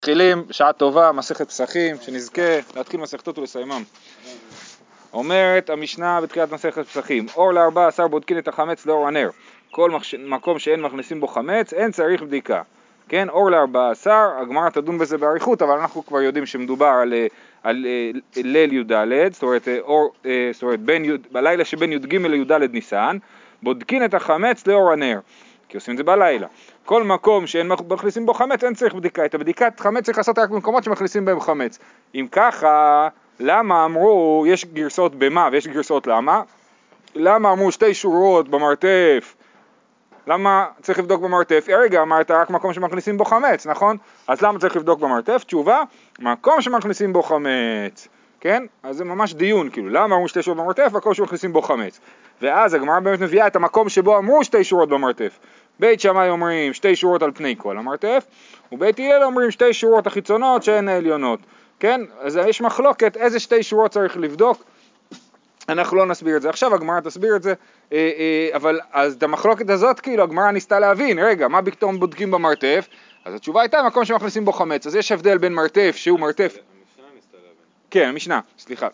מתחילים, שעה טובה, מסכת פסחים, שנזכה להתחיל מסכתות ולסיימם. אומרת המשנה בתחילת מסכת פסחים, אור לארבע עשר בודקין את החמץ לאור הנר. כל מחש... מקום שאין מכניסים בו חמץ, אין צריך בדיקה. כן, אור לארבע עשר, הגמרא תדון בזה באריכות, אבל אנחנו כבר יודעים שמדובר על, על, על ליל י"ד, זאת אומרת, אור, זאת אומרת בין, בלילה שבין י"ג לי"ד ניסן, בודקין את החמץ לאור הנר. כי עושים את זה בלילה. כל מקום שאין מכניסים בו חמץ, אין צריך בדיקה. את הבדיקת חמץ צריך לעשות רק במקומות שמכניסים בהם חמץ. אם ככה, למה אמרו, יש גרסאות במה ויש גרסאות למה? למה אמרו שתי שורות במרתף? למה צריך לבדוק במרתף? הרגע אמרת רק מקום שמכניסים בו חמץ, נכון? אז למה צריך לבדוק במרתף? תשובה, מקום שמכניסים בו חמץ. כן? אז זה ממש דיון, כאילו, למה אמרו שתי שורות במרתף? מקום שמכניסים בו חמץ. ואז הגמרא באמת מביאה את המקום שבו אמרו שתי שורות במרתף. בית שמאי אומרים שתי שורות על פני כל המרתף, ובית הלל אומרים שתי שורות החיצונות שהן העליונות, כן? אז יש מחלוקת איזה שתי שורות צריך לבדוק, אנחנו לא נסביר את זה עכשיו, הגמרא תסביר את זה, אה, אה, אבל אז את המחלוקת הזאת כאילו הגמרא ניסתה להבין, רגע, מה פתאום בודקים במרתף? אז התשובה הייתה מקום שמכניסים בו חמץ, אז יש הבדל בין מרתף שהוא מרתף כן, המשנה, סליחה.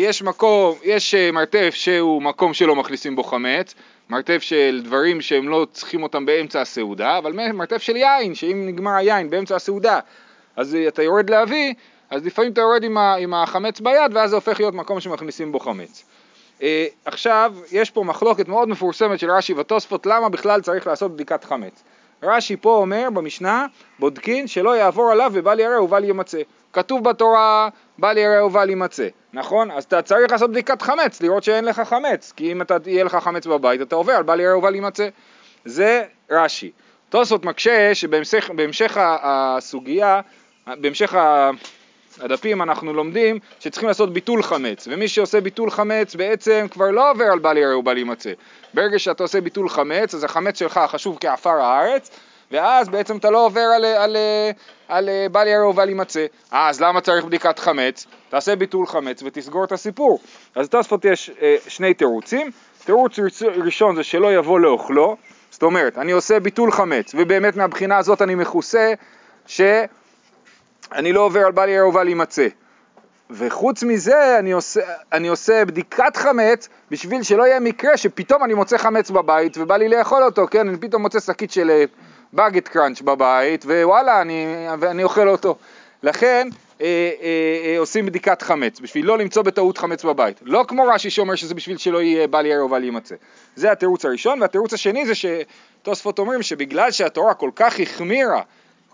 יש מקום, יש מרתף שהוא מקום שלא מכניסים בו חמץ, מרתף של דברים שהם לא צריכים אותם באמצע הסעודה, אבל מרתף של יין, שאם נגמר היין באמצע הסעודה, אז אתה יורד להביא, אז לפעמים אתה יורד עם, ה, עם החמץ ביד, ואז זה הופך להיות מקום שמכניסים בו חמץ. עכשיו, יש פה מחלוקת מאוד מפורסמת של רש"י ותוספות, למה בכלל צריך לעשות בדיקת חמץ. רש"י פה אומר במשנה, בודקין שלא יעבור עליו ובל יראה ובל ימצא. כתוב בתורה, בל יראה ובל יימצא, נכון? אז אתה צריך לעשות בדיקת חמץ, לראות שאין לך חמץ, כי אם אתה, יהיה לך חמץ בבית, אתה עובר על בל יראה ובל יימצא. זה רש"י. תוספות מקשה שבהמשך הסוגיה, בהמשך הדפים אנחנו לומדים שצריכים לעשות ביטול חמץ, ומי שעושה ביטול חמץ בעצם כבר לא עובר על בל יראה ובל יימצא. ברגע שאתה עושה ביטול חמץ, אז החמץ שלך חשוב כעפר הארץ, ואז בעצם אתה לא עובר על, על, על, על בל יראה ובל יימצא. אז למה צריך בדיקת חמץ? תעשה ביטול חמץ ותסגור את הסיפור. אז לתוספות יש אה, שני תירוצים. תירוץ ראשון זה שלא יבוא לאוכלו, זאת אומרת, אני עושה ביטול חמץ, ובאמת מהבחינה הזאת אני מכוסה שאני לא עובר על בל יראה ובל יימצא. וחוץ מזה אני עושה, אני עושה בדיקת חמץ בשביל שלא יהיה מקרה שפתאום אני מוצא חמץ בבית ובא לי לאכול אותו, כן, אני פתאום מוצא שקית של בגט קראנץ' בבית ווואלה, אני, ואני אוכל אותו. לכן אה, אה, אה, עושים בדיקת חמץ, בשביל לא למצוא בטעות חמץ בבית. לא כמו רש"י שאומר שזה בשביל שלא יהיה בל יראה ובל יימצא. זה התירוץ הראשון, והתירוץ השני זה שתוספות אומרים שבגלל שהתורה כל כך החמירה,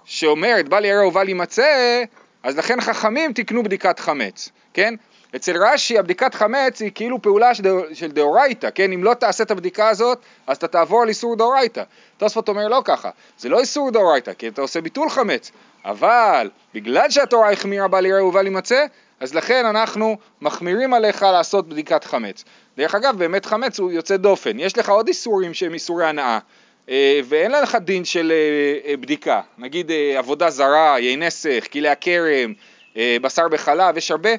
שאומרת בל יראה ובל יימצא, אז לכן חכמים תקנו בדיקת חמץ, כן? אצל רש"י הבדיקת חמץ היא כאילו פעולה של דאורייתא, כן? אם לא תעשה את הבדיקה הזאת, אז אתה תעבור על איסור דאורייתא. תוספות אומר לא ככה, זה לא איסור דאורייתא, כי אתה עושה ביטול חמץ, אבל בגלל שהתורה החמירה בל יראה ובל יימצא, אז לכן אנחנו מחמירים עליך לעשות בדיקת חמץ. דרך אגב, באמת חמץ הוא יוצא דופן. יש לך עוד איסורים שהם איסורי הנאה, ואין לך דין של בדיקה. נגיד עבודה זרה, יין נסך, כלי הכרם, בשר בחלב, יש הרבה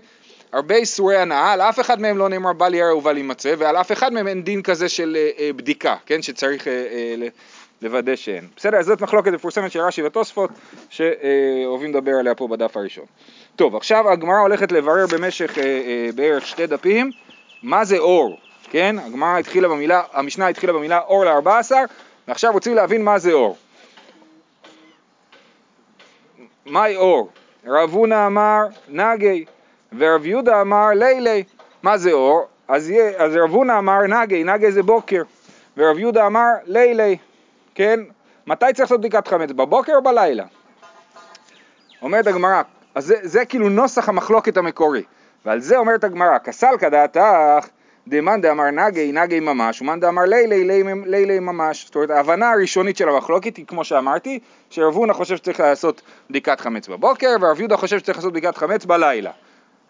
הרבה איסורי הנאה, על אף אחד מהם לא נאמר בל יראה ובל יימצא, ועל אף אחד מהם אין דין כזה של אה, בדיקה, כן, שצריך אה, אה, לוודא שאין. בסדר, אז זאת מחלוקת מפורסמת של רש"י ותוספות, שאוהבים לדבר עליה פה בדף הראשון. טוב, עכשיו הגמרא הולכת לברר במשך אה, אה, בערך שתי דפים, מה זה אור, כן? הגמרא התחילה במילה, המשנה התחילה במילה אור לארבע עשר, ועכשיו רוצים להבין מה זה אור. מהי אור? רב הונא אמר נגי ורב יהודה אמר לילי, מה זה אור? אז, אז רב הונא אמר נגי, נגי זה בוקר, ורב יהודה אמר לילי, כן? מתי צריך לעשות בדיקת חמץ, בבוקר או בלילה? אומרת הגמרא, אז זה, זה כאילו נוסח המחלוקת המקורי, ועל זה אומרת הגמרא, כסל כדעתך דמאן דאמר נגי, נגי ממש, ומאן דאמר לילי, לילי ממש. זאת אומרת, ההבנה הראשונית של המחלוקת היא, כמו שאמרתי, שרב הונא חושב שצריך לעשות בדיקת חמץ בבוקר, ורב יהודה חושב שצריך לעשות בדיקת חמץ בלילה.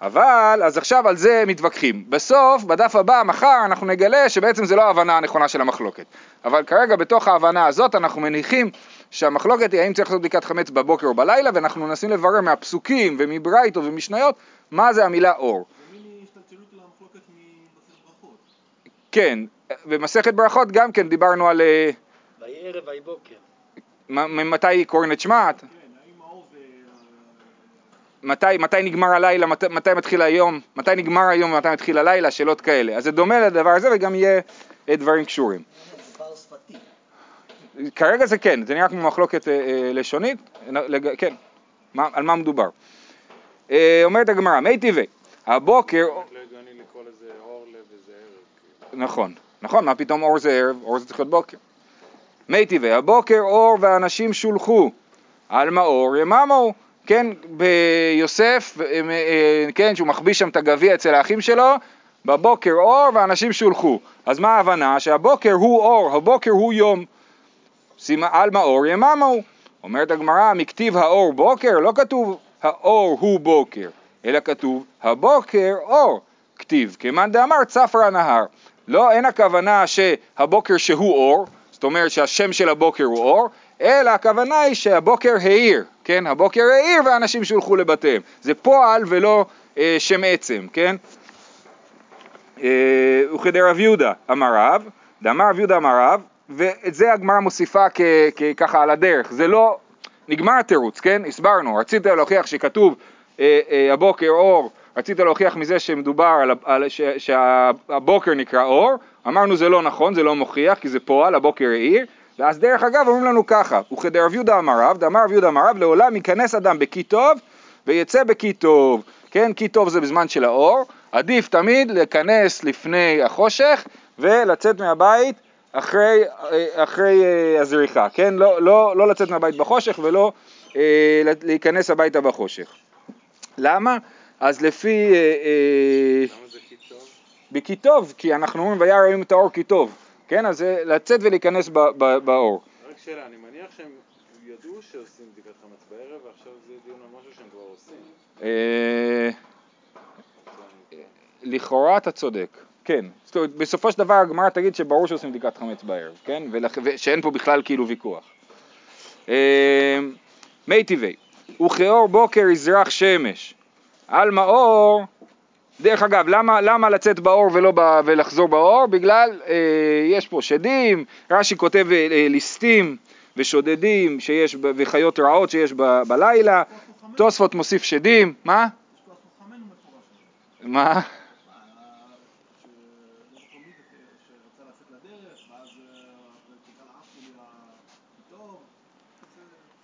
אבל, אז עכשיו על זה מתווכחים. בסוף, בדף הבא, מחר, אנחנו נגלה שבעצם זה לא ההבנה הנכונה של המחלוקת. אבל כרגע בתוך ההבנה הזאת אנחנו מניחים שהמחלוקת היא האם צריך לעשות בדיקת חמץ בבוקר או בלילה, ואנחנו מנסים לברר מהפסוקים ומברייתו ומשניות מה זה המילה אור. כן, במסכת ברכות גם כן דיברנו על... ויהי ערב ויהי בוקר. ממתי קוראים את שמע? כן, זה מתי, מתי נגמר הלילה, מתי, מתי מתחיל היום, מתי נגמר היום ומתי מתחיל הלילה, שאלות כאלה. אז זה דומה לדבר הזה וגם יהיה אה, דברים קשורים. כרגע זה כן, זה נראה כמו מחלוקת אה, אה, לשונית, לג... כן, מה, על מה מדובר. אה, אומרת הגמרא, מי טבעי, הבוקר... לא הגיוני לקרוא לזה אור לב וזה ערב. כאילו. נכון, נכון, מה פתאום אור זה ערב, אור זה צריך להיות בוקר. מי טבעי, הבוקר אור ואנשים שולחו, על מאור יממו, כן, ביוסף, אה, אה, כן, שהוא מחביא שם את הגביע אצל האחים שלו, בבוקר אור ואנשים שולחו. אז מה ההבנה? שהבוקר הוא אור, הבוקר הוא יום. על מאור יממו. אומרת הגמרא, מכתיב האור בוקר, לא כתוב האור הוא בוקר, אלא כתוב הבוקר אור. כתיב, כמאן דאמר צפרא נהר. לא, אין הכוונה שהבוקר שהוא אור, זאת אומרת שהשם של הבוקר הוא אור, אלא הכוונה היא שהבוקר האיר, כן? הבוקר האיר ואנשים שולחו לבתיהם. זה פועל ולא אה, שם עצם, כן? אה, וכדי רב יהודה אמר רב, דאמר רב יהודה אמר רב, ואת זה הגמרא מוסיפה ככה על הדרך, זה לא, נגמר התירוץ, כן? הסברנו, רצית להוכיח שכתוב אה, אה, הבוקר אור, רצית להוכיח מזה שמדובר על, על ש, שהבוקר נקרא אור, אמרנו זה לא נכון, זה לא מוכיח, כי זה פועל, הבוקר האיר, ואז דרך אגב אומרים לנו ככה, וכדי רב יהודה אמר רב, דאמר רב יהודה אמר רב, לעולם ייכנס אדם בכי טוב ויצא בכי טוב, כן, כי טוב זה בזמן של האור, עדיף תמיד להיכנס לפני החושך ולצאת מהבית אחרי, אחרי אה, הזריחה, כן? לא, לא, לא לצאת מהבית בחושך ולא אה, להיכנס הביתה בחושך. למה? אז לפי... אה, אה, למה זה כי טוב? בכי טוב, כי אנחנו אומרים וירא רואים את האור כי טוב, כן? אז זה לצאת ולהיכנס באור. רק שאלה, אני מניח שהם ידעו שעושים בדיקת חמץ בערב ועכשיו זה דיון על משהו שהם כבר עושים. אה, לכאורה אתה צודק. כן, זאת אומרת, בסופו של דבר הגמרא תגיד שברור שעושים בדיקת חמץ בערב, כן? ושאין פה בכלל כאילו ויכוח. מי טבעי, וכאור בוקר יזרח שמש, על מאור, דרך אגב, למה, למה לצאת באור ולא ב, ולחזור באור? בגלל, אה, יש פה שדים, רש"י כותב אה, ליסטים ושודדים שיש, וחיות רעות שיש ב, בלילה, תוספות מוסיף שדים, מה? מה?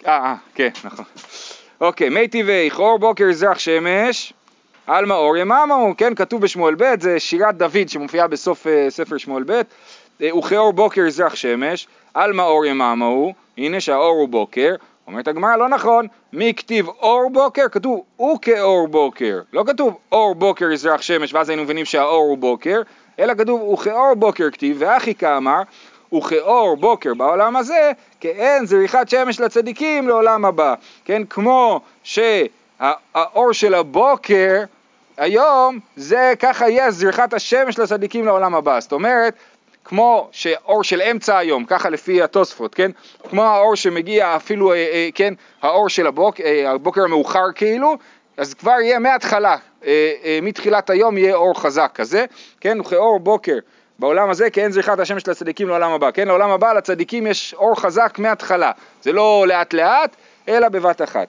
אה, אה, כן, נכון. אוקיי, מי טבעי, חור בוקר יזרח שמש, על מאור יממו, כן, כתוב בשמואל ב', זה שירת דוד שמופיעה בסוף uh, ספר שמואל ב', אה, וכאור בוקר יזרח שמש, על מאור יממו, הנה שהאור הוא בוקר, אומרת הגמרא, לא נכון, מי כתיב אור בוקר? כתוב הוא כאור בוקר, לא כתוב אור בוקר יזרח שמש, ואז היינו מבינים שהאור הוא בוקר, אלא כתוב וכאור בוקר כתיב, ואחי כאמר, וכאור בוקר בעולם הזה, כאין זריחת שמש לצדיקים לעולם הבא. כן, כמו שהאור של הבוקר היום, זה ככה יהיה זריחת השמש לצדיקים לעולם הבא. זאת אומרת, כמו שאור של אמצע היום, ככה לפי התוספות, כן? כמו האור שמגיע אפילו, אה, אה, כן, האור של הבוקר, אה, הבוקר המאוחר כאילו, אז כבר יהיה מההתחלה, אה, אה, מתחילת היום יהיה אור חזק כזה, כן? וכאור בוקר בעולם הזה כי אין זריחת השמש לצדיקים לעולם הבא, כן? לעולם הבא לצדיקים יש אור חזק מההתחלה, זה לא לאט לאט, אלא בבת אחת.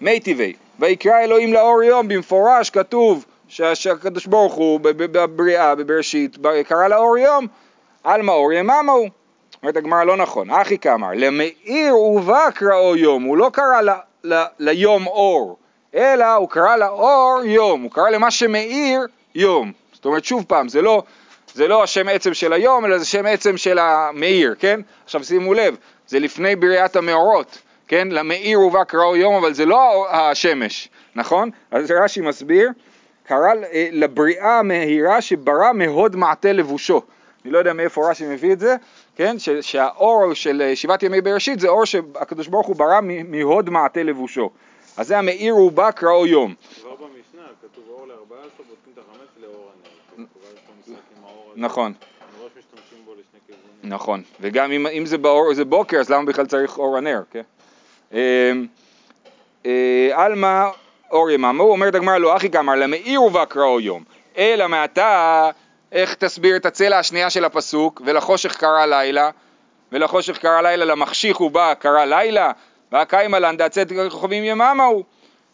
מי טבעי, ויקרא אלוהים לאור יום, במפורש כתוב שהקדוש ברוך הוא בבריאה, בבראשית, קרא לאור יום, על מאור יממו. אומרת הגמרא לא נכון, אחי כאמר, למאיר ובא קראו יום, הוא לא קרא ל, ל, ליום אור, אלא הוא קרא לאור יום, הוא קרא למה שמאיר יום. זאת אומרת, שוב פעם, זה לא, זה לא השם עצם של היום, אלא זה שם עצם של המאיר, כן? עכשיו שימו לב, זה לפני בריאת המאורות, כן? למאיר ובא קראו יום, אבל זה לא השמש, נכון? אז רש"י מסביר, קרא אה, לבריאה המהירה שברא מהוד מעטה לבושו. אני לא יודע מאיפה רש"י מביא את זה, כן? שהאור של שבעת ימי בראשית זה אור שהקדוש ברוך הוא ברא מהוד מעטה לבושו. אז זה המאיר ובא קראו יום. כבר במשנה כתוב אור ל-14 בודקים את החמץ לאור הנר. נכון. נכון, וגם אם, אם זה, באור, זה בוקר, אז למה בכלל צריך אור הנר, כן? עלמא אור יממה, הוא אומר את הגמרא לא אחי כאמר למאיר ובא קראו יום, אלא מעתה, איך תסביר את הצלע השנייה של הפסוק, ולחושך קרא לילה, ולחושך קרא לילה, למחשיך ובא קרא לילה, והקיימא לן דצאת כוכבים יממה הוא.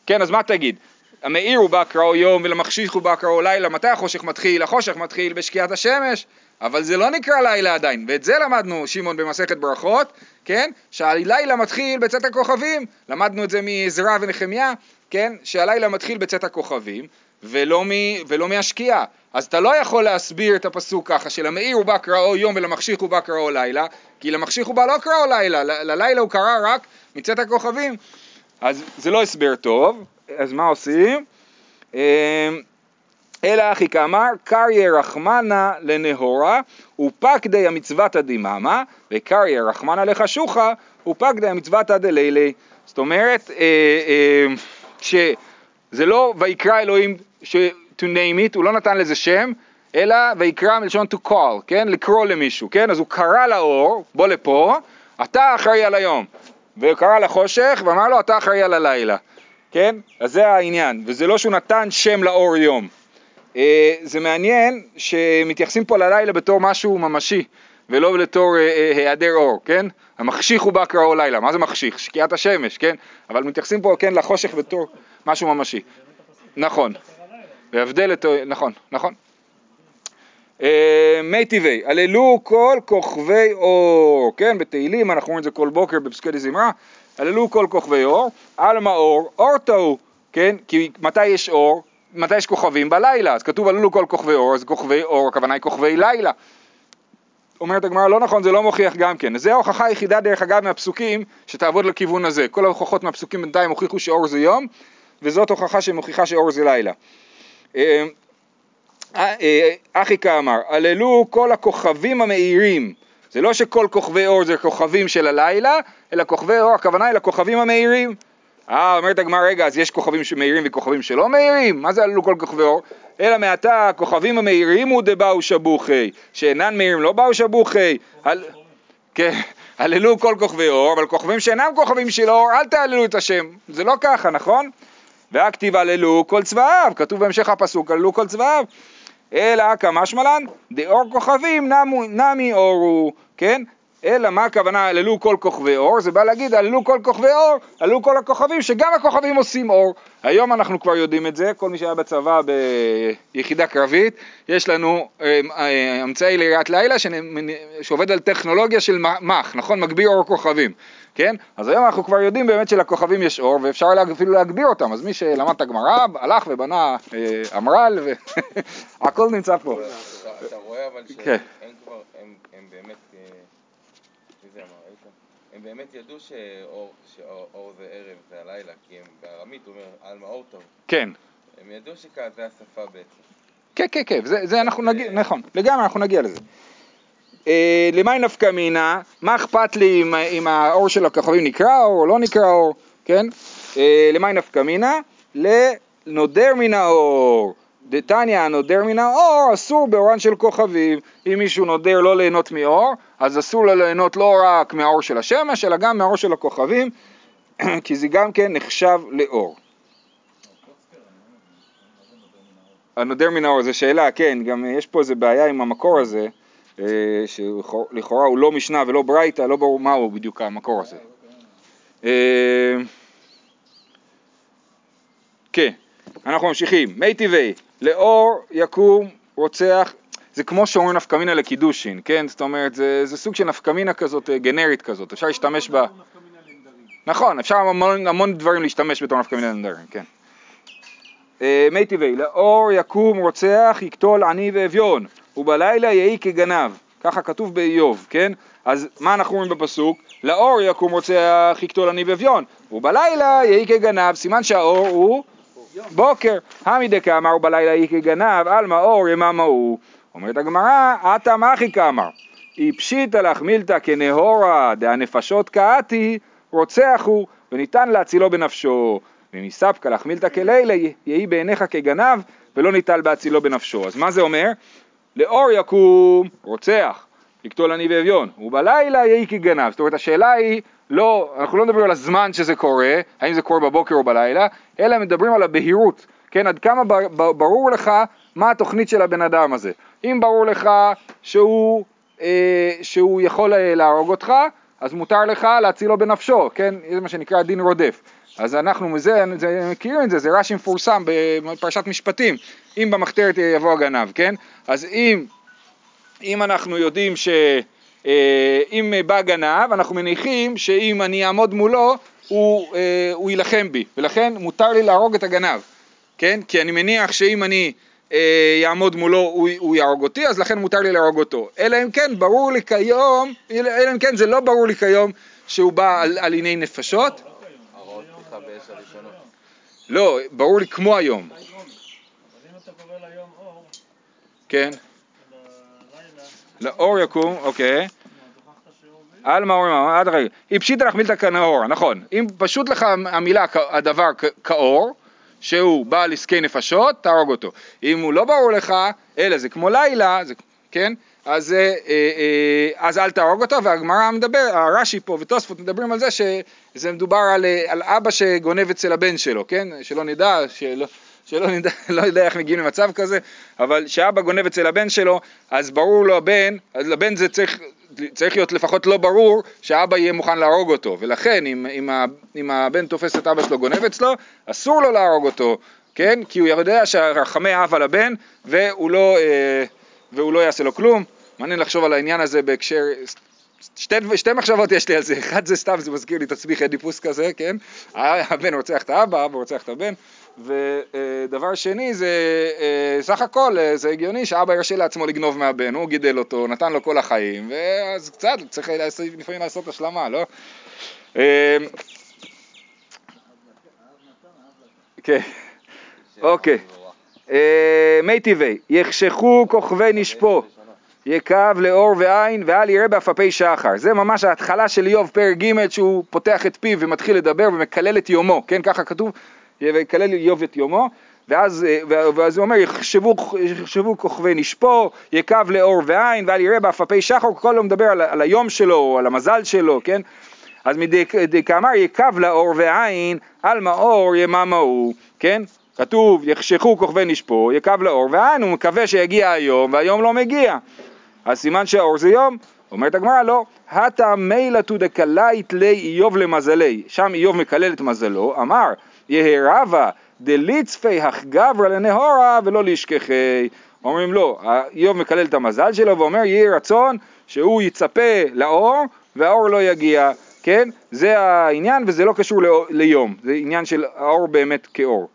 כן, אז מה תגיד? המאיר הוא בא קראו יום ולמחשיך הוא בא קראו לילה, מתי החושך מתחיל? החושך מתחיל בשקיעת השמש, אבל זה לא נקרא לילה עדיין, ואת זה למדנו, שמעון, במסכת ברכות, כן? שהלילה מתחיל בצאת הכוכבים, למדנו את זה מעזרא ונחמיה, כן? שהלילה מתחיל בצאת הכוכבים, ולא, מ, ולא מהשקיעה. אז אתה לא יכול להסביר את הפסוק ככה, שלמאיר הוא בא קראו יום ולמחשיך הוא בא קראו לילה, כי למחשיך הוא בא לא קראו לילה, ללילה הוא קרא רק מצאת הכוכבים. אז זה לא הסבר טוב, אז מה עושים? אמ, אלא אחי כאמר, קריה רחמנה לנהורה, ופקדי המצוותא דממה, וקריה רחמנה לחשוכה, ופקדי המצוותא דלילי. זאת אומרת, אה, אה, שזה לא ויקרא אלוהים, ש, to name it, הוא לא נתן לזה שם, אלא ויקרא מלשון to call, כן? לקרוא למישהו, כן? אז הוא קרא לאור, בוא לפה, אתה אחראי על היום. והוא קרא לחושך ואמר לו, אתה אחראי על הלילה. כן? אז זה העניין, וזה לא שהוא נתן שם לאור יום. אה, זה מעניין שמתייחסים פה ללילה בתור משהו ממשי, ולא בתור אה, אה, היעדר אור, כן? המחשיך הוא בא קראו לילה, מה זה מחשיך? שקיעת השמש, כן? אבל מתייחסים פה, כן, לחושך בתור משהו ממשי. נכון. והבדל את... נכון, נכון. אה, מי טבעי, הללו כל כוכבי אור, כן, בתהילים, אנחנו רואים את זה כל בוקר בפסקי דזמרה, הללו כל כוכבי אור, עלמא אור, אור טעו, כן, כי מתי יש אור? מתי יש כוכבים? בלילה, אז כתוב הללו כל כוכבי אור, אז כוכבי אור, הכוונה היא כוכבי לילה. אומרת הגמרא, לא נכון, זה לא מוכיח גם כן. זו ההוכחה היחידה, דרך אגב, מהפסוקים, שתעבוד לכיוון הזה. כל ההוכחות מהפסוקים בינתיים הוכיחו שאור זה יום, וזאת הוכחה שמוכיחה שאור זה לילה. אה, אה, אחי כאמר, הללו כל הכוכבים המאירים. זה לא שכל כוכבי אור זה כוכבים של הלילה, אלא כוכבי אור, הכוונה היא לכוכבים המאירים. אה, אומרת הגמרא, רגע, אז יש כוכבים שמאירים וכוכבים שלא מאירים? מה זה הללו כל כוכבי אור? אלא מעתה הכוכבים המאירים הוא דבאו שבוכי, שאינן מאירים לא באו שבוכי. הל... כן, הללו כל כוכבי אור, אבל כוכבים שאינם כוכבים של אור, אל תהללו את השם. זה לא ככה, נכון? והכתיב הללו כל צבאיו, כתוב בהמשך הפסוק הללו כל צבאיו. אלא כמשמע לן, דאור כוכבים נמו, נמי אורו, כן? אלא מה הכוונה הללו כל כוכבי אור? זה בא להגיד הללו כל כוכבי אור, הללו כל הכוכבים, שגם הכוכבים עושים אור. היום אנחנו כבר יודעים את זה, כל מי שהיה בצבא ביחידה קרבית, יש לנו אה, אה, אמצעי ליריית לילה שעובד על טכנולוגיה של מח, נכון? מגביר אור כוכבים. כן? אז היום אנחנו כבר יודעים באמת שלכוכבים יש אור ואפשר אפילו להגביר אותם, אז מי שלמד את הגמרא הלך ובנה אה, אמר"ל והכל נמצא פה. אתה רואה אבל כן. שהם כבר, הם באמת, אה, מי זה אמר, איתן? הם באמת ידעו שאור שאור זה ערב זה הלילה, כי הם בארמית הוא אומר עלמא אור טוב. כן. הם ידעו שכזה השפה בעצם. כן, כן, כן, זה, זה אנחנו נגיע, נכון, לגמרי אנחנו נגיע לזה. אה, למאי נפקא מינה, מה אכפת לי אם, אם האור של הכוכבים נקרא אור או לא נקרא אור, כן? אה, למאי נפקא מינה? לנודר מן האור. דתניא הנודר מן האור אסור באורן של כוכבים. אם מישהו נודר לא ליהנות מאור, אז אסור לו ליהנות לא רק מהאור של השמש, אלא גם מהאור של הכוכבים, כי זה גם כן נחשב לאור. הנודר מן האור, זו שאלה, כן, גם יש פה איזה בעיה עם המקור הזה, שלכאורה הוא לא משנה ולא ברייתא, לא ברור מהו בדיוק המקור הזה. אה, כן, אנחנו ממשיכים. מי טבעי, לאור יקום רוצח, זה כמו שאומרים נפקמינה לקידושין, כן? זאת אומרת, זה, זה סוג של נפקמינה כזאת, אה, גנרית כזאת, אפשר להשתמש בה. נכון, אפשר המון, המון דברים להשתמש בתור נפקמינה לנדרים, כן. אה, מי טבעי, לאור יקום רוצח יקטול עני ואביון, ובלילה יהי כגנב, ככה כתוב באיוב, כן? אז מה אנחנו רואים בפסוק? לאור יקום רוצח יקטול עני ואביון, ובלילה יהי כגנב, סימן שהאור הוא בוקר. המי דקאמר ובלילה יהי כגנב, עלמא אור יממה הוא. אומרת הגמרא, עתה מחי כאמר, אי פשיטא לך מילתא כנהורה דהנפשות קאתי רוצח הוא, וניתן להצילו בנפשו. ומספקא לך מילתא כלילה יהי בעיניך כגנב, ולא ניטל בהצילו בנפשו. אז מה זה אומר? לאור יקום רוצח, יקטול עני ואביון, ובלילה יהי כגנב. זאת אומרת, השאלה היא, לא, אנחנו לא מדברים על הזמן שזה קורה, האם זה קורה בבוקר או בלילה, אלא מדברים על הבהירות, כן, עד כמה ברור לך מה התוכנית של הבן אדם הזה. אם ברור לך שהוא, אה, שהוא יכול אה, להרוג אותך, אז מותר לך להצילו בנפשו, כן, זה מה שנקרא דין רודף. אז אנחנו מזה, זה, מכירים את זה, זה רש"י מפורסם בפרשת משפטים, אם במחתרת יבוא הגנב, כן? אז אם, אם אנחנו יודעים ש... אה, אם בא גנב, אנחנו מניחים שאם אני אעמוד מולו, הוא, אה, הוא יילחם בי, ולכן מותר לי להרוג את הגנב, כן? כי אני מניח שאם אני אה, יעמוד מולו הוא, הוא יהרוג אותי, אז לכן מותר לי להרוג אותו. אלא אם כן ברור לי כיום, אלא אם כן זה לא ברור לי כיום שהוא בא על, על עיני נפשות. לא, ברור לי כמו היום, אבל אם אתה קורא ליום אור, כן? לאור יקום, אוקיי. עלמא אור אמר, עד הרגע. אם פשיטא לך מילתא כנאור, נכון. אם פשוט לך המילה, הדבר כאור, שהוא בעל עסקי נפשות, תהרוג אותו. אם הוא לא ברור לך, אלא זה כמו לילה, זה, כן? אז, אה, אה, אה, אז אל תהרוג אותו, והגמרא מדבר, הרש"י פה ותוספות מדברים על זה שזה מדובר על, אה, על אבא שגונב אצל הבן שלו, כן? שלא נדע, שלא, שלא נדע, לא יודע איך מגיעים למצב כזה, אבל שאבא גונב אצל הבן שלו, אז ברור לו הבן, אז לבן זה צריך, צריך להיות לפחות לא ברור שאבא יהיה מוכן להרוג אותו, ולכן אם, אם, אם הבן תופס את אבא שלו גונב אצלו, אסור לו להרוג אותו, כן? כי הוא יודע שהרחמי אב על הבן, והוא לא, אה, והוא לא יעשה לו כלום. מעניין לחשוב על העניין הזה בהקשר, שתי, שתי מחשבות יש לי על זה, אחד זה סתם, זה מזכיר לי את עצמי חדיפוס כזה, כן? הבן רוצח את האבא, האבא רוצח את הבן, ודבר שני זה אה, סך הכל אה, זה הגיוני שאבא ירשה לעצמו לגנוב מהבן, הוא גידל אותו, נתן לו כל החיים, ואז קצת צריך לפעמים לעשות השלמה, לא? אה, כן, אוקיי. טבעי, יחשכו כוכבי נשפו, יקב לאור ועין ואל יראה באפפי שחר. זה ממש ההתחלה של איוב פרק ג' שהוא פותח את פיו ומתחיל לדבר ומקלל את יומו, כן ככה כתוב, ויקלל איוב את יומו, ואז, אה, ואז הוא אומר יחשבו, יחשבו כוכבי נשפו, יקב לאור ועין ואל יראה באפפי שחר, הוא כל הזמן מדבר על, על היום שלו או על המזל שלו, כן? אז מדקאמר יקב לאור ועין, על מאור יממה הוא, כן? כתוב יחשכו כוכבי נשפו, יקב לאור ועין, הוא מקווה שיגיע היום והיום לא מגיע. אז סימן שהאור זה יום. אומרת הגמרא לא, הטה מילתו דקלית לי איוב למזלי, שם איוב מקלל את מזלו, אמר יהרבה דליצפי החגברא לנהורה ולא לישכחי. אומרים לא, איוב מקלל את המזל שלו ואומר יהי רצון שהוא יצפה לאור והאור לא יגיע, כן? זה העניין וזה לא קשור ליום, זה עניין של האור באמת כאור.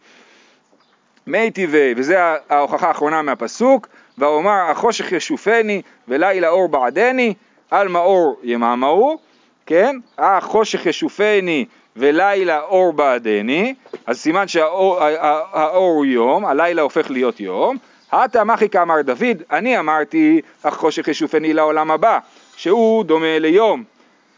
מי טבעי, וזה ההוכחה האחרונה מהפסוק, ואומר החושך ישופני ולילה אור בעדני, על מאור יממהו, כן? החושך ישופני ולילה אור בעדני, אז סימן שהאור הא- האור הוא יום, הלילה הופך להיות יום. הטה מחי כאמר דוד, אני אמרתי החושך ישופני לעולם הבא, שהוא דומה ליום.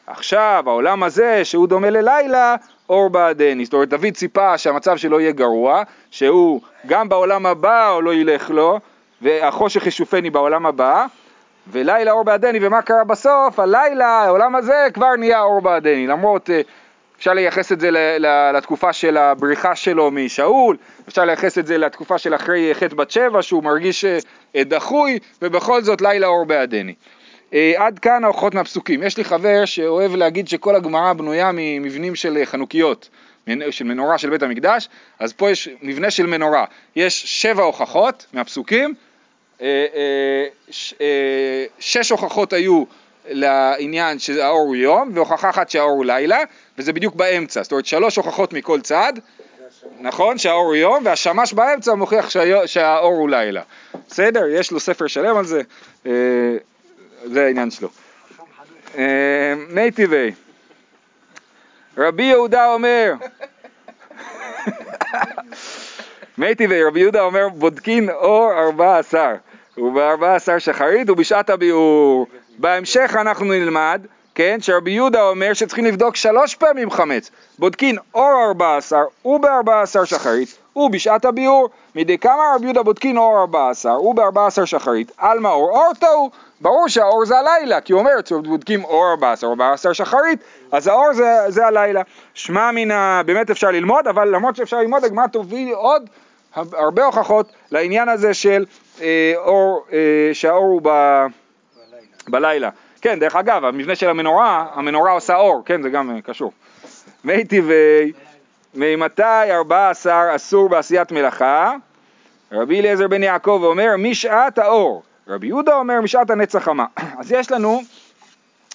עכשיו העולם הזה שהוא דומה ללילה, אור בעדני. זאת אומרת דוד ציפה שהמצב שלו יהיה גרוע, שהוא גם בעולם הבא הוא לא ילך לו, והחושך ישופני בעולם הבא, ולילה אור בעדני, ומה קרה בסוף? הלילה, העולם הזה כבר נהיה אור בעדני, למרות אה, אפשר לייחס את זה לתקופה של הבריחה שלו משאול, אפשר לייחס את זה לתקופה של אחרי חטא בת שבע שהוא מרגיש אה, אה, דחוי, ובכל זאת לילה אור בעדני. עד כאן ההוכחות מהפסוקים. יש לי חבר שאוהב להגיד שכל הגמרא בנויה ממבנים של חנוכיות, של מנורה של בית המקדש, אז פה יש מבנה של מנורה. יש שבע הוכחות מהפסוקים, שש הוכחות היו לעניין שהאור הוא יום, והוכחה אחת שהאור הוא לילה, וזה בדיוק באמצע, זאת אומרת שלוש הוכחות מכל צד, נכון, שהאור הוא יום, והשמש באמצע מוכיח שהאור הוא לילה. בסדר? יש לו ספר שלם על זה, אה, זה העניין שלו. אה, טבעי, רבי יהודה אומר, מי טבעי, רבי יהודה אומר בודקין אור ארבע עשר, ובארבע עשר שחרית ובשעת הביאור. בהמשך אנחנו נלמד, כן, שרבי יהודה אומר שצריכים לבדוק שלוש פעמים חמץ. בודקין אור ארבע עשר ובארבע עשר שחרית ובשעת הביאור. מדי כמה רבי יהודה בודקין אור ארבע עשר ובארבע עשר שחרית, עלמא אור אור טעו. ברור שהאור זה הלילה, כי הוא אומר, בודקים אור ארבע עשר, ארבע עשר שחרית, אז האור זה, זה הלילה. שמע מן ה... באמת אפשר ללמוד, אבל למרות שאפשר ללמוד, הגמרא תוביל עוד הרבה הוכחות לעניין הזה של אור, אה, שהאור הוא ב... בלילה. כן, דרך אגב, המבנה של המנורה, המנורה עושה אור, כן, זה גם אה, קשור. מי טבעי, ממתי 14 אסור בעשיית מלאכה? רבי אליעזר בן יעקב אומר משעת האור, רבי יהודה אומר משעת הנצח חמה. אז יש לנו,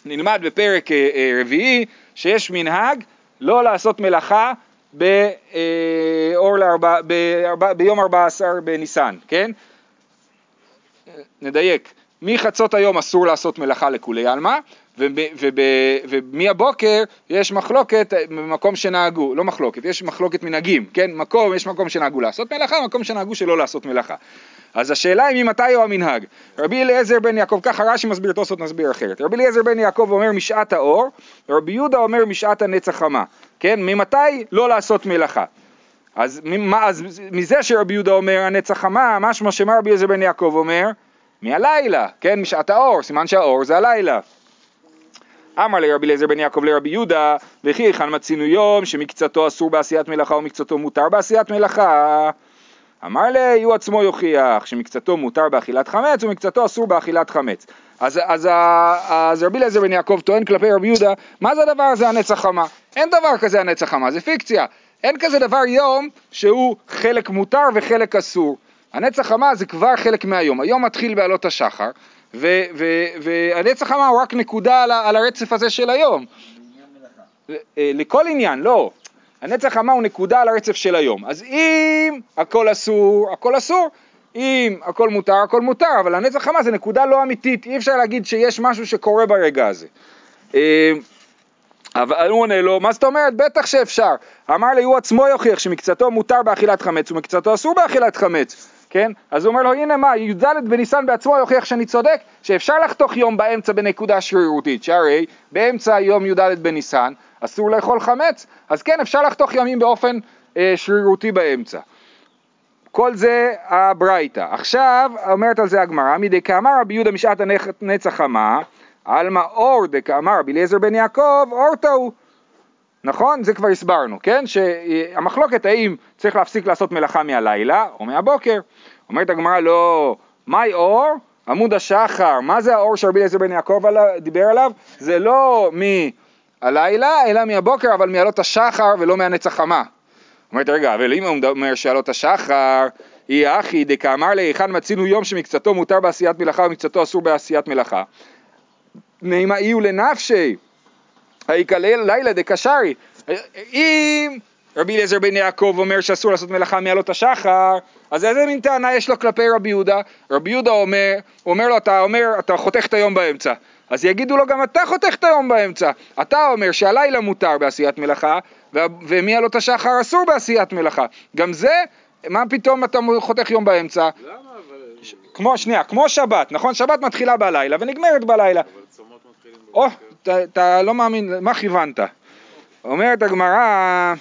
נלמד בפרק אה, אה, רביעי, שיש מנהג לא לעשות מלאכה באור לארבע, בארבע, ביום 14 בניסן, כן? נדייק, מחצות היום אסור לעשות מלאכה לכולי עלמא, ומהבוקר יש מחלוקת במקום שנהגו, לא מחלוקת, יש מחלוקת מנהגים, כן? מקום, יש מקום שנהגו לעשות מלאכה, מקום שנהגו שלא לעשות מלאכה. אז השאלה היא ממתי הוא המנהג. רבי אליעזר בן יעקב, ככה רש"י מסביר, תוספות נסביר אחרת. רבי אליעזר בן יעקב אומר משעת האור, ורבי יהודה אומר משעת הנצח חמה. כן? ממתי לא לעשות מלאכה. אז, מה, אז מזה שרבי יהודה אומר הנצח חמה, משמע שמה רבי אליעזר בן יעקב אומר? מהלילה, כן? משעת האור, סימן שהאור זה הלילה. אמר לרבי אליעזר בן יעקב לרבי יהודה, וכי היכן מצינו יום שמקצתו אסור בעשיית מלאכה ומקצתו מותר בעשיית מלאכה? אמר לי, הוא עצמו יוכיח שמקצתו מותר באכילת חמץ ומקצתו אסור באכילת חמץ. אז, אז, אז רבי אליעזר בן יעקב טוען כלפי רבי יהודה, מה זה הדבר הזה הנצח חמה? אין דבר כזה הנצח חמה, זה פיקציה. אין כזה דבר יום שהוא חלק מותר וחלק אסור. הנצח חמה זה כבר חלק מהיום. היום מתחיל בעלות השחר, והנצח חמה הוא רק נקודה על, על הרצף הזה של היום. אה, לכל עניין, לא. הנצח חמה הוא נקודה על הרצף של היום. אז אם הכל אסור, הכל אסור. אם הכל מותר, הכל מותר, אבל הנצח חמה זה נקודה לא אמיתית, אי אפשר להגיד שיש משהו שקורה ברגע הזה. אה, אבל הוא עונה לו, מה זאת אומרת? בטח שאפשר. אמר לי, הוא עצמו יוכיח שמקצתו מותר באכילת חמץ ומקצתו אסור באכילת חמץ. כן? אז הוא אומר לו, הנה מה, י"ד בניסן בעצמו יוכיח שאני צודק, שאפשר לחתוך יום באמצע בנקודה שרירותית, שהרי באמצע יום י"ד בניסן אסור לאכול חמץ, אז כן, אפשר לחתוך ימים באופן אה, שרירותי באמצע. כל זה הברייתא. עכשיו אומרת על זה הגמרא, מדי כאמר רבי יהודה משעת הנצח חמה, עלמא אור דקאמר רבי אליעזר בן יעקב, אור טעו. נכון? זה כבר הסברנו, כן? שהמחלוקת האם צריך להפסיק לעשות מלאכה מהלילה או מהבוקר. אומרת הגמרא לא, מהי אור? עמוד השחר, מה זה האור שרבי אליעזר בן יעקב דיבר עליו? זה לא מהלילה אלא מהבוקר אבל מעלות השחר ולא מהנצח חמה. אומרת רגע, אבל אם הוא אומר שעלות השחר היא אחי דקאמר להיכן מצינו יום שמקצתו מותר בעשיית מלאכה ומקצתו אסור בעשיית מלאכה. נעימה אי הוא היקלל לילה דקשרי. אם רבי אליעזר בן יעקב אומר שאסור לעשות מלאכה מעלות השחר, אז איזה מין טענה יש לו כלפי רבי יהודה? רבי יהודה אומר, הוא אומר לו, אתה אומר, אתה חותך את היום באמצע. אז יגידו לו גם אתה חותך את היום באמצע. אתה אומר שהלילה מותר בעשיית מלאכה, ומעלות השחר אסור בעשיית מלאכה. גם זה, מה פתאום אתה חותך יום באמצע? למה אבל... כמו, שנייה, כמו שבת, נכון? שבת מתחילה בלילה ונגמרת בלילה. אבל צומות מתחילים. או, אתה לא מאמין, מה כיוונת? אומרת הגמרא.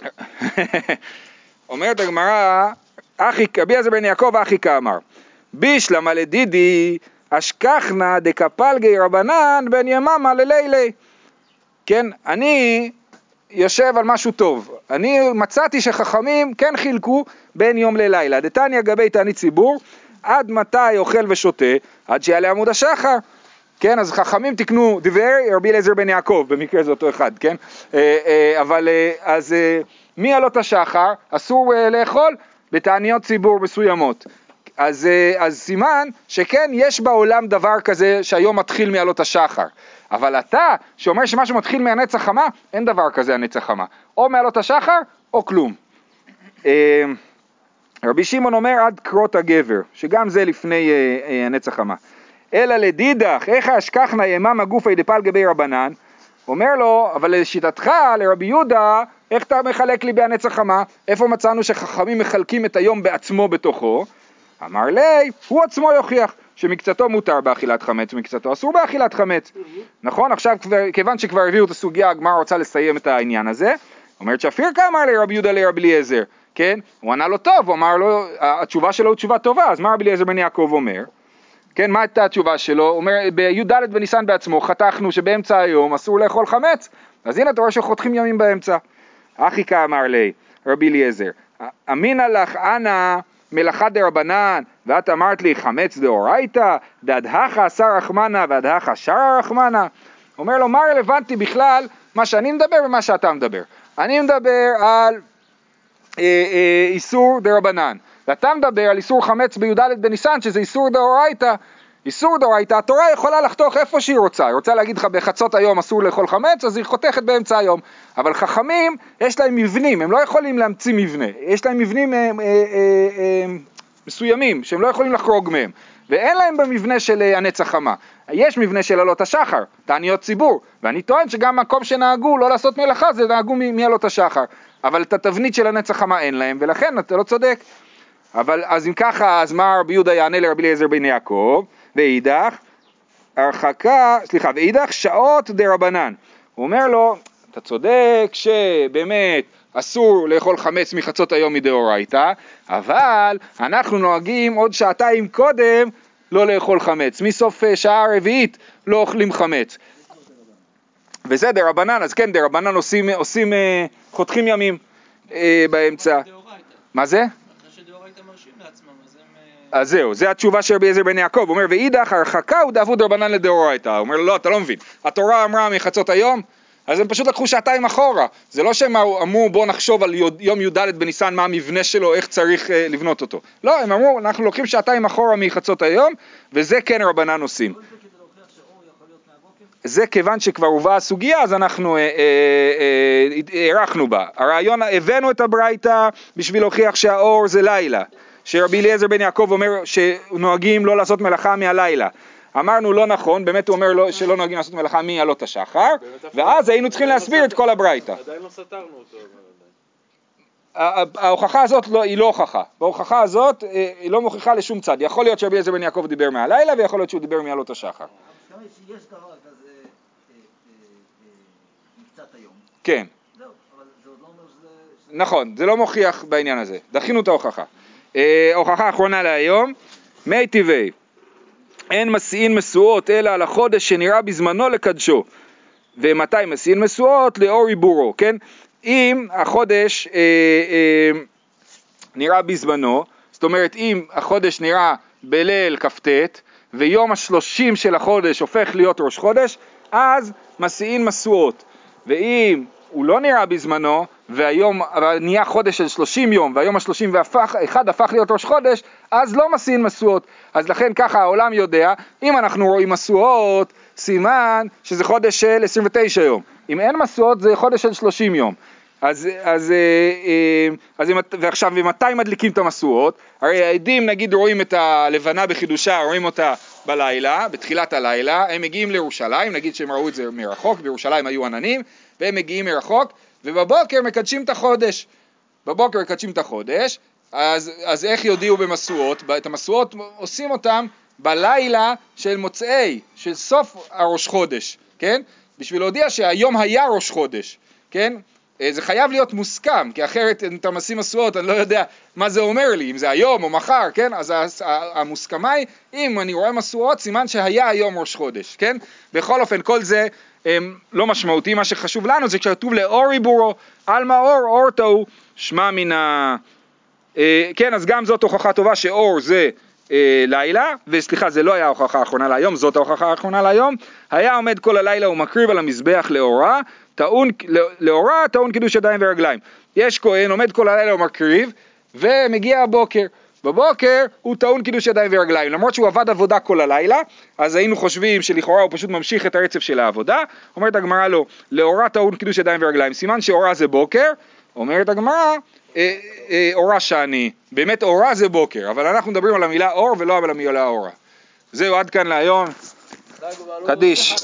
אומרת הגמרא, אחי, רבי אליעזר בן יעקב אחי כאמר, בישלמה לדידי אשכחנה דקפלגי רבנן בן יממה ללילי. כן, אני יושב על משהו טוב. אני מצאתי שחכמים כן חילקו בין יום ללילה. דתניא גבי תענית ציבור, עד מתי אוכל ושותה? עד שיעלה עמוד השחר. כן, אז חכמים תקנו דברי רבי אליעזר בן יעקב, במקרה זה אותו אחד, כן? אה, אה, אבל אה, אז מעלות השחר אסור לאכול בתעניות ציבור מסוימות. אז, אז סימן שכן יש בעולם דבר כזה שהיום מתחיל מעלות השחר. אבל אתה, שאומר שמשהו מתחיל מהנצח חמה, אין דבר כזה הנצח חמה. או מעלות השחר או כלום. רבי שמעון אומר עד קרות הגבר, שגם זה לפני הנצח חמה. אלא לדידך, איך אשכחנה יממה גופי דפל גבי רבנן? אומר לו, אבל לשיטתך, לרבי יהודה, איך אתה מחלק לי בהנצח חמה? איפה מצאנו שחכמים מחלקים את היום בעצמו בתוכו? אמר לי, הוא עצמו יוכיח שמקצתו מותר באכילת חמץ ומקצתו אסור באכילת חמץ. נכון? עכשיו, כיוון שכבר הביאו את הסוגיה, הגמרא רוצה לסיים את העניין הזה. אומרת שפירקה אמר לרבי יהודה לרבי אליעזר, כן? הוא ענה לו טוב, הוא אמר לו, התשובה שלו היא תשובה טובה, אז מה רבי אליעזר בן יעקב אומר? כן, מה הייתה התשובה שלו? הוא אומר, בי"ד בניסן בעצמו חתכנו שבאמצע היום אסור לאכול חמץ, אז הנה אתה רואה שחותכים ימים באמצע. אחיקה אמר לי, רבי אליעזר, אמינא לך אנא מלאכה דרבנן, ואת אמרת לי חמץ דאורייתא, דהכה שר רחמנא והדהכה שרה רחמנא? אומר לו, מה רלוונטי בכלל מה שאני מדבר ומה שאתה מדבר? אני מדבר על אה, אה, איסור דה רבנן, ואתה מדבר על איסור חמץ בי"ד בניסן, שזה איסור דאורייתא. איסור דאורייתא, התורה יכולה לחתוך איפה שהיא רוצה, היא רוצה להגיד לך בחצות היום אסור לאכול חמץ, אז היא חותכת באמצע היום. אבל חכמים, יש להם מבנים, הם לא יכולים להמציא מבנה, יש להם מבנים אה, אה, אה, אה, מסוימים שהם לא יכולים לחרוג מהם, ואין להם במבנה של הנץ החמה. יש מבנה של עלות השחר, תעניות ציבור, ואני טוען שגם מקום שנהגו לא לעשות מלאכה זה נהגו מעלות השחר, אבל את התבנית של הנץ החמה אין להם, ולכן אתה לא צודק. אבל אז אם ככה, אז מה רבי יהודה יענה לרבי אליעזר בן יעקב, ואידך, הרחקה, סליחה, ואידך שעות דה רבנן. הוא אומר לו, אתה צודק שבאמת אסור לאכול חמץ מחצות היום מדאורייתא, אבל אנחנו נוהגים עוד שעתיים קודם לא לאכול חמץ. מסוף אה, שעה רביעית לא אוכלים חמץ. וזה דה רבנן, אז כן, דה רבנן עושים, עושים אה, חותכים ימים אה, באמצע. מה זה? אחרי שדאורייתא מרשים לעצמם, אז הם... אה, אז זהו, זה התשובה של רבי אליעזר בן יעקב, הוא אומר ואידך הרחקה הוא דאבו דרבנן לדאורייתא, הוא אומר לא, אתה לא מבין, התורה אמרה מחצות היום, אז הם פשוט לקחו שעתיים אחורה, זה לא שהם אמרו בוא נחשוב על יום י"ד בניסן מה המבנה שלו, איך צריך אה, לבנות אותו, לא, הם אמרו אנחנו לוקחים שעתיים אחורה מחצות היום, וזה כן רבנן עושים. זה כיוון שכבר הובאה הסוגיה, אז אנחנו אה, אה, אה, הארכנו בה. הרעיון, הבאנו את הברייתא בשביל להוכיח שהאור זה לילה. שרבי אליעזר בן יעקב אומר שנוהגים לא לעשות מלאכה מהלילה. אמרנו לא נכון, באמת הוא אומר לא, שלא נוהגים לעשות מלאכה מעלות השחר, ואז היינו צריכים לא להסביר את כל הברייתא. עדיין לא סתרנו אותו. ההוכחה הזאת לא, היא לא הוכחה. בהוכחה הזאת אה, היא לא מוכיחה לשום צד. יכול להיות שרבי אליעזר בן יעקב דיבר מהלילה, ויכול להיות שהוא דיבר מעלות השחר. אה, אה. כן. לא. שזה- נכון, זה לא מוכיח בעניין הזה, דחינו את ההוכחה. אה, הוכחה אחרונה להיום, מי טבעי, אין מסיעין משואות אלא על החודש שנראה בזמנו לקדשו. ומתי מסיעין משואות? לאור עיבורו, כן? אם החודש אה, אה, נראה בזמנו, זאת אומרת אם החודש נראה בליל כ"ט ויום השלושים של החודש הופך להיות ראש חודש, אז מסיעין משואות. ואם הוא לא נראה בזמנו, והיום נהיה חודש של 30 יום, והיום השלושים ואחד הפך להיות ראש חודש, אז לא מסיעין משואות. אז לכן ככה העולם יודע, אם אנחנו רואים משואות, סימן שזה חודש של 29 יום. אם אין משואות זה חודש של 30 יום. אז, אז, אה, אה, אז אם, ועכשיו, ומתי מדליקים את המשואות? הרי העדים נגיד רואים את הלבנה בחידושה, רואים אותה בלילה, בתחילת הלילה, הם מגיעים לירושלים, נגיד שהם ראו את זה מרחוק, בירושלים היו עננים, והם מגיעים מרחוק, ובבוקר מקדשים את החודש. בבוקר מקדשים את החודש, אז, אז איך יודיעו במשואות? את המשואות עושים אותם בלילה של מוצאי, של סוף הראש חודש, כן? בשביל להודיע שהיום היה ראש חודש, כן? אה, זה חייב להיות מוסכם, כי אחרת אם אתה משים משואות אני לא יודע מה זה אומר לי, אם זה היום או מחר, כן? אז המוסכמה היא, אם אני רואה משואות, סימן שהיה היום ראש חודש, כן? בכל אופן, כל זה הם, לא משמעותי, מה שחשוב לנו זה כשכתוב לאור עיבורו, עלמא אור, אור תוהו, שמע מן ה... אה, כן, אז גם זאת הוכחה טובה שאור זה אה, לילה, וסליחה, זה לא היה ההוכחה האחרונה להיום, זאת ההוכחה האחרונה להיום. היה עומד כל הלילה ומקריב על המזבח לאורה, טעון, לאורה טעון קידוש ידיים ורגליים. יש כהן, עומד כל הלילה ומקריב, ומגיע הבוקר. בבוקר הוא טעון קידוש ידיים ורגליים, למרות שהוא עבד עבודה כל הלילה, אז היינו חושבים שלכאורה הוא פשוט ממשיך את הרצף של העבודה, אומרת הגמרא לו, לאורה טעון קידוש ידיים ורגליים, סימן שאורה זה בוקר, אומרת הגמרא, אה, אה, אורה שאני, באמת אורה זה בוקר, אבל אנחנו מדברים על המילה אור ולא על המילה אורה. זהו, עד כאן להיום, קדיש.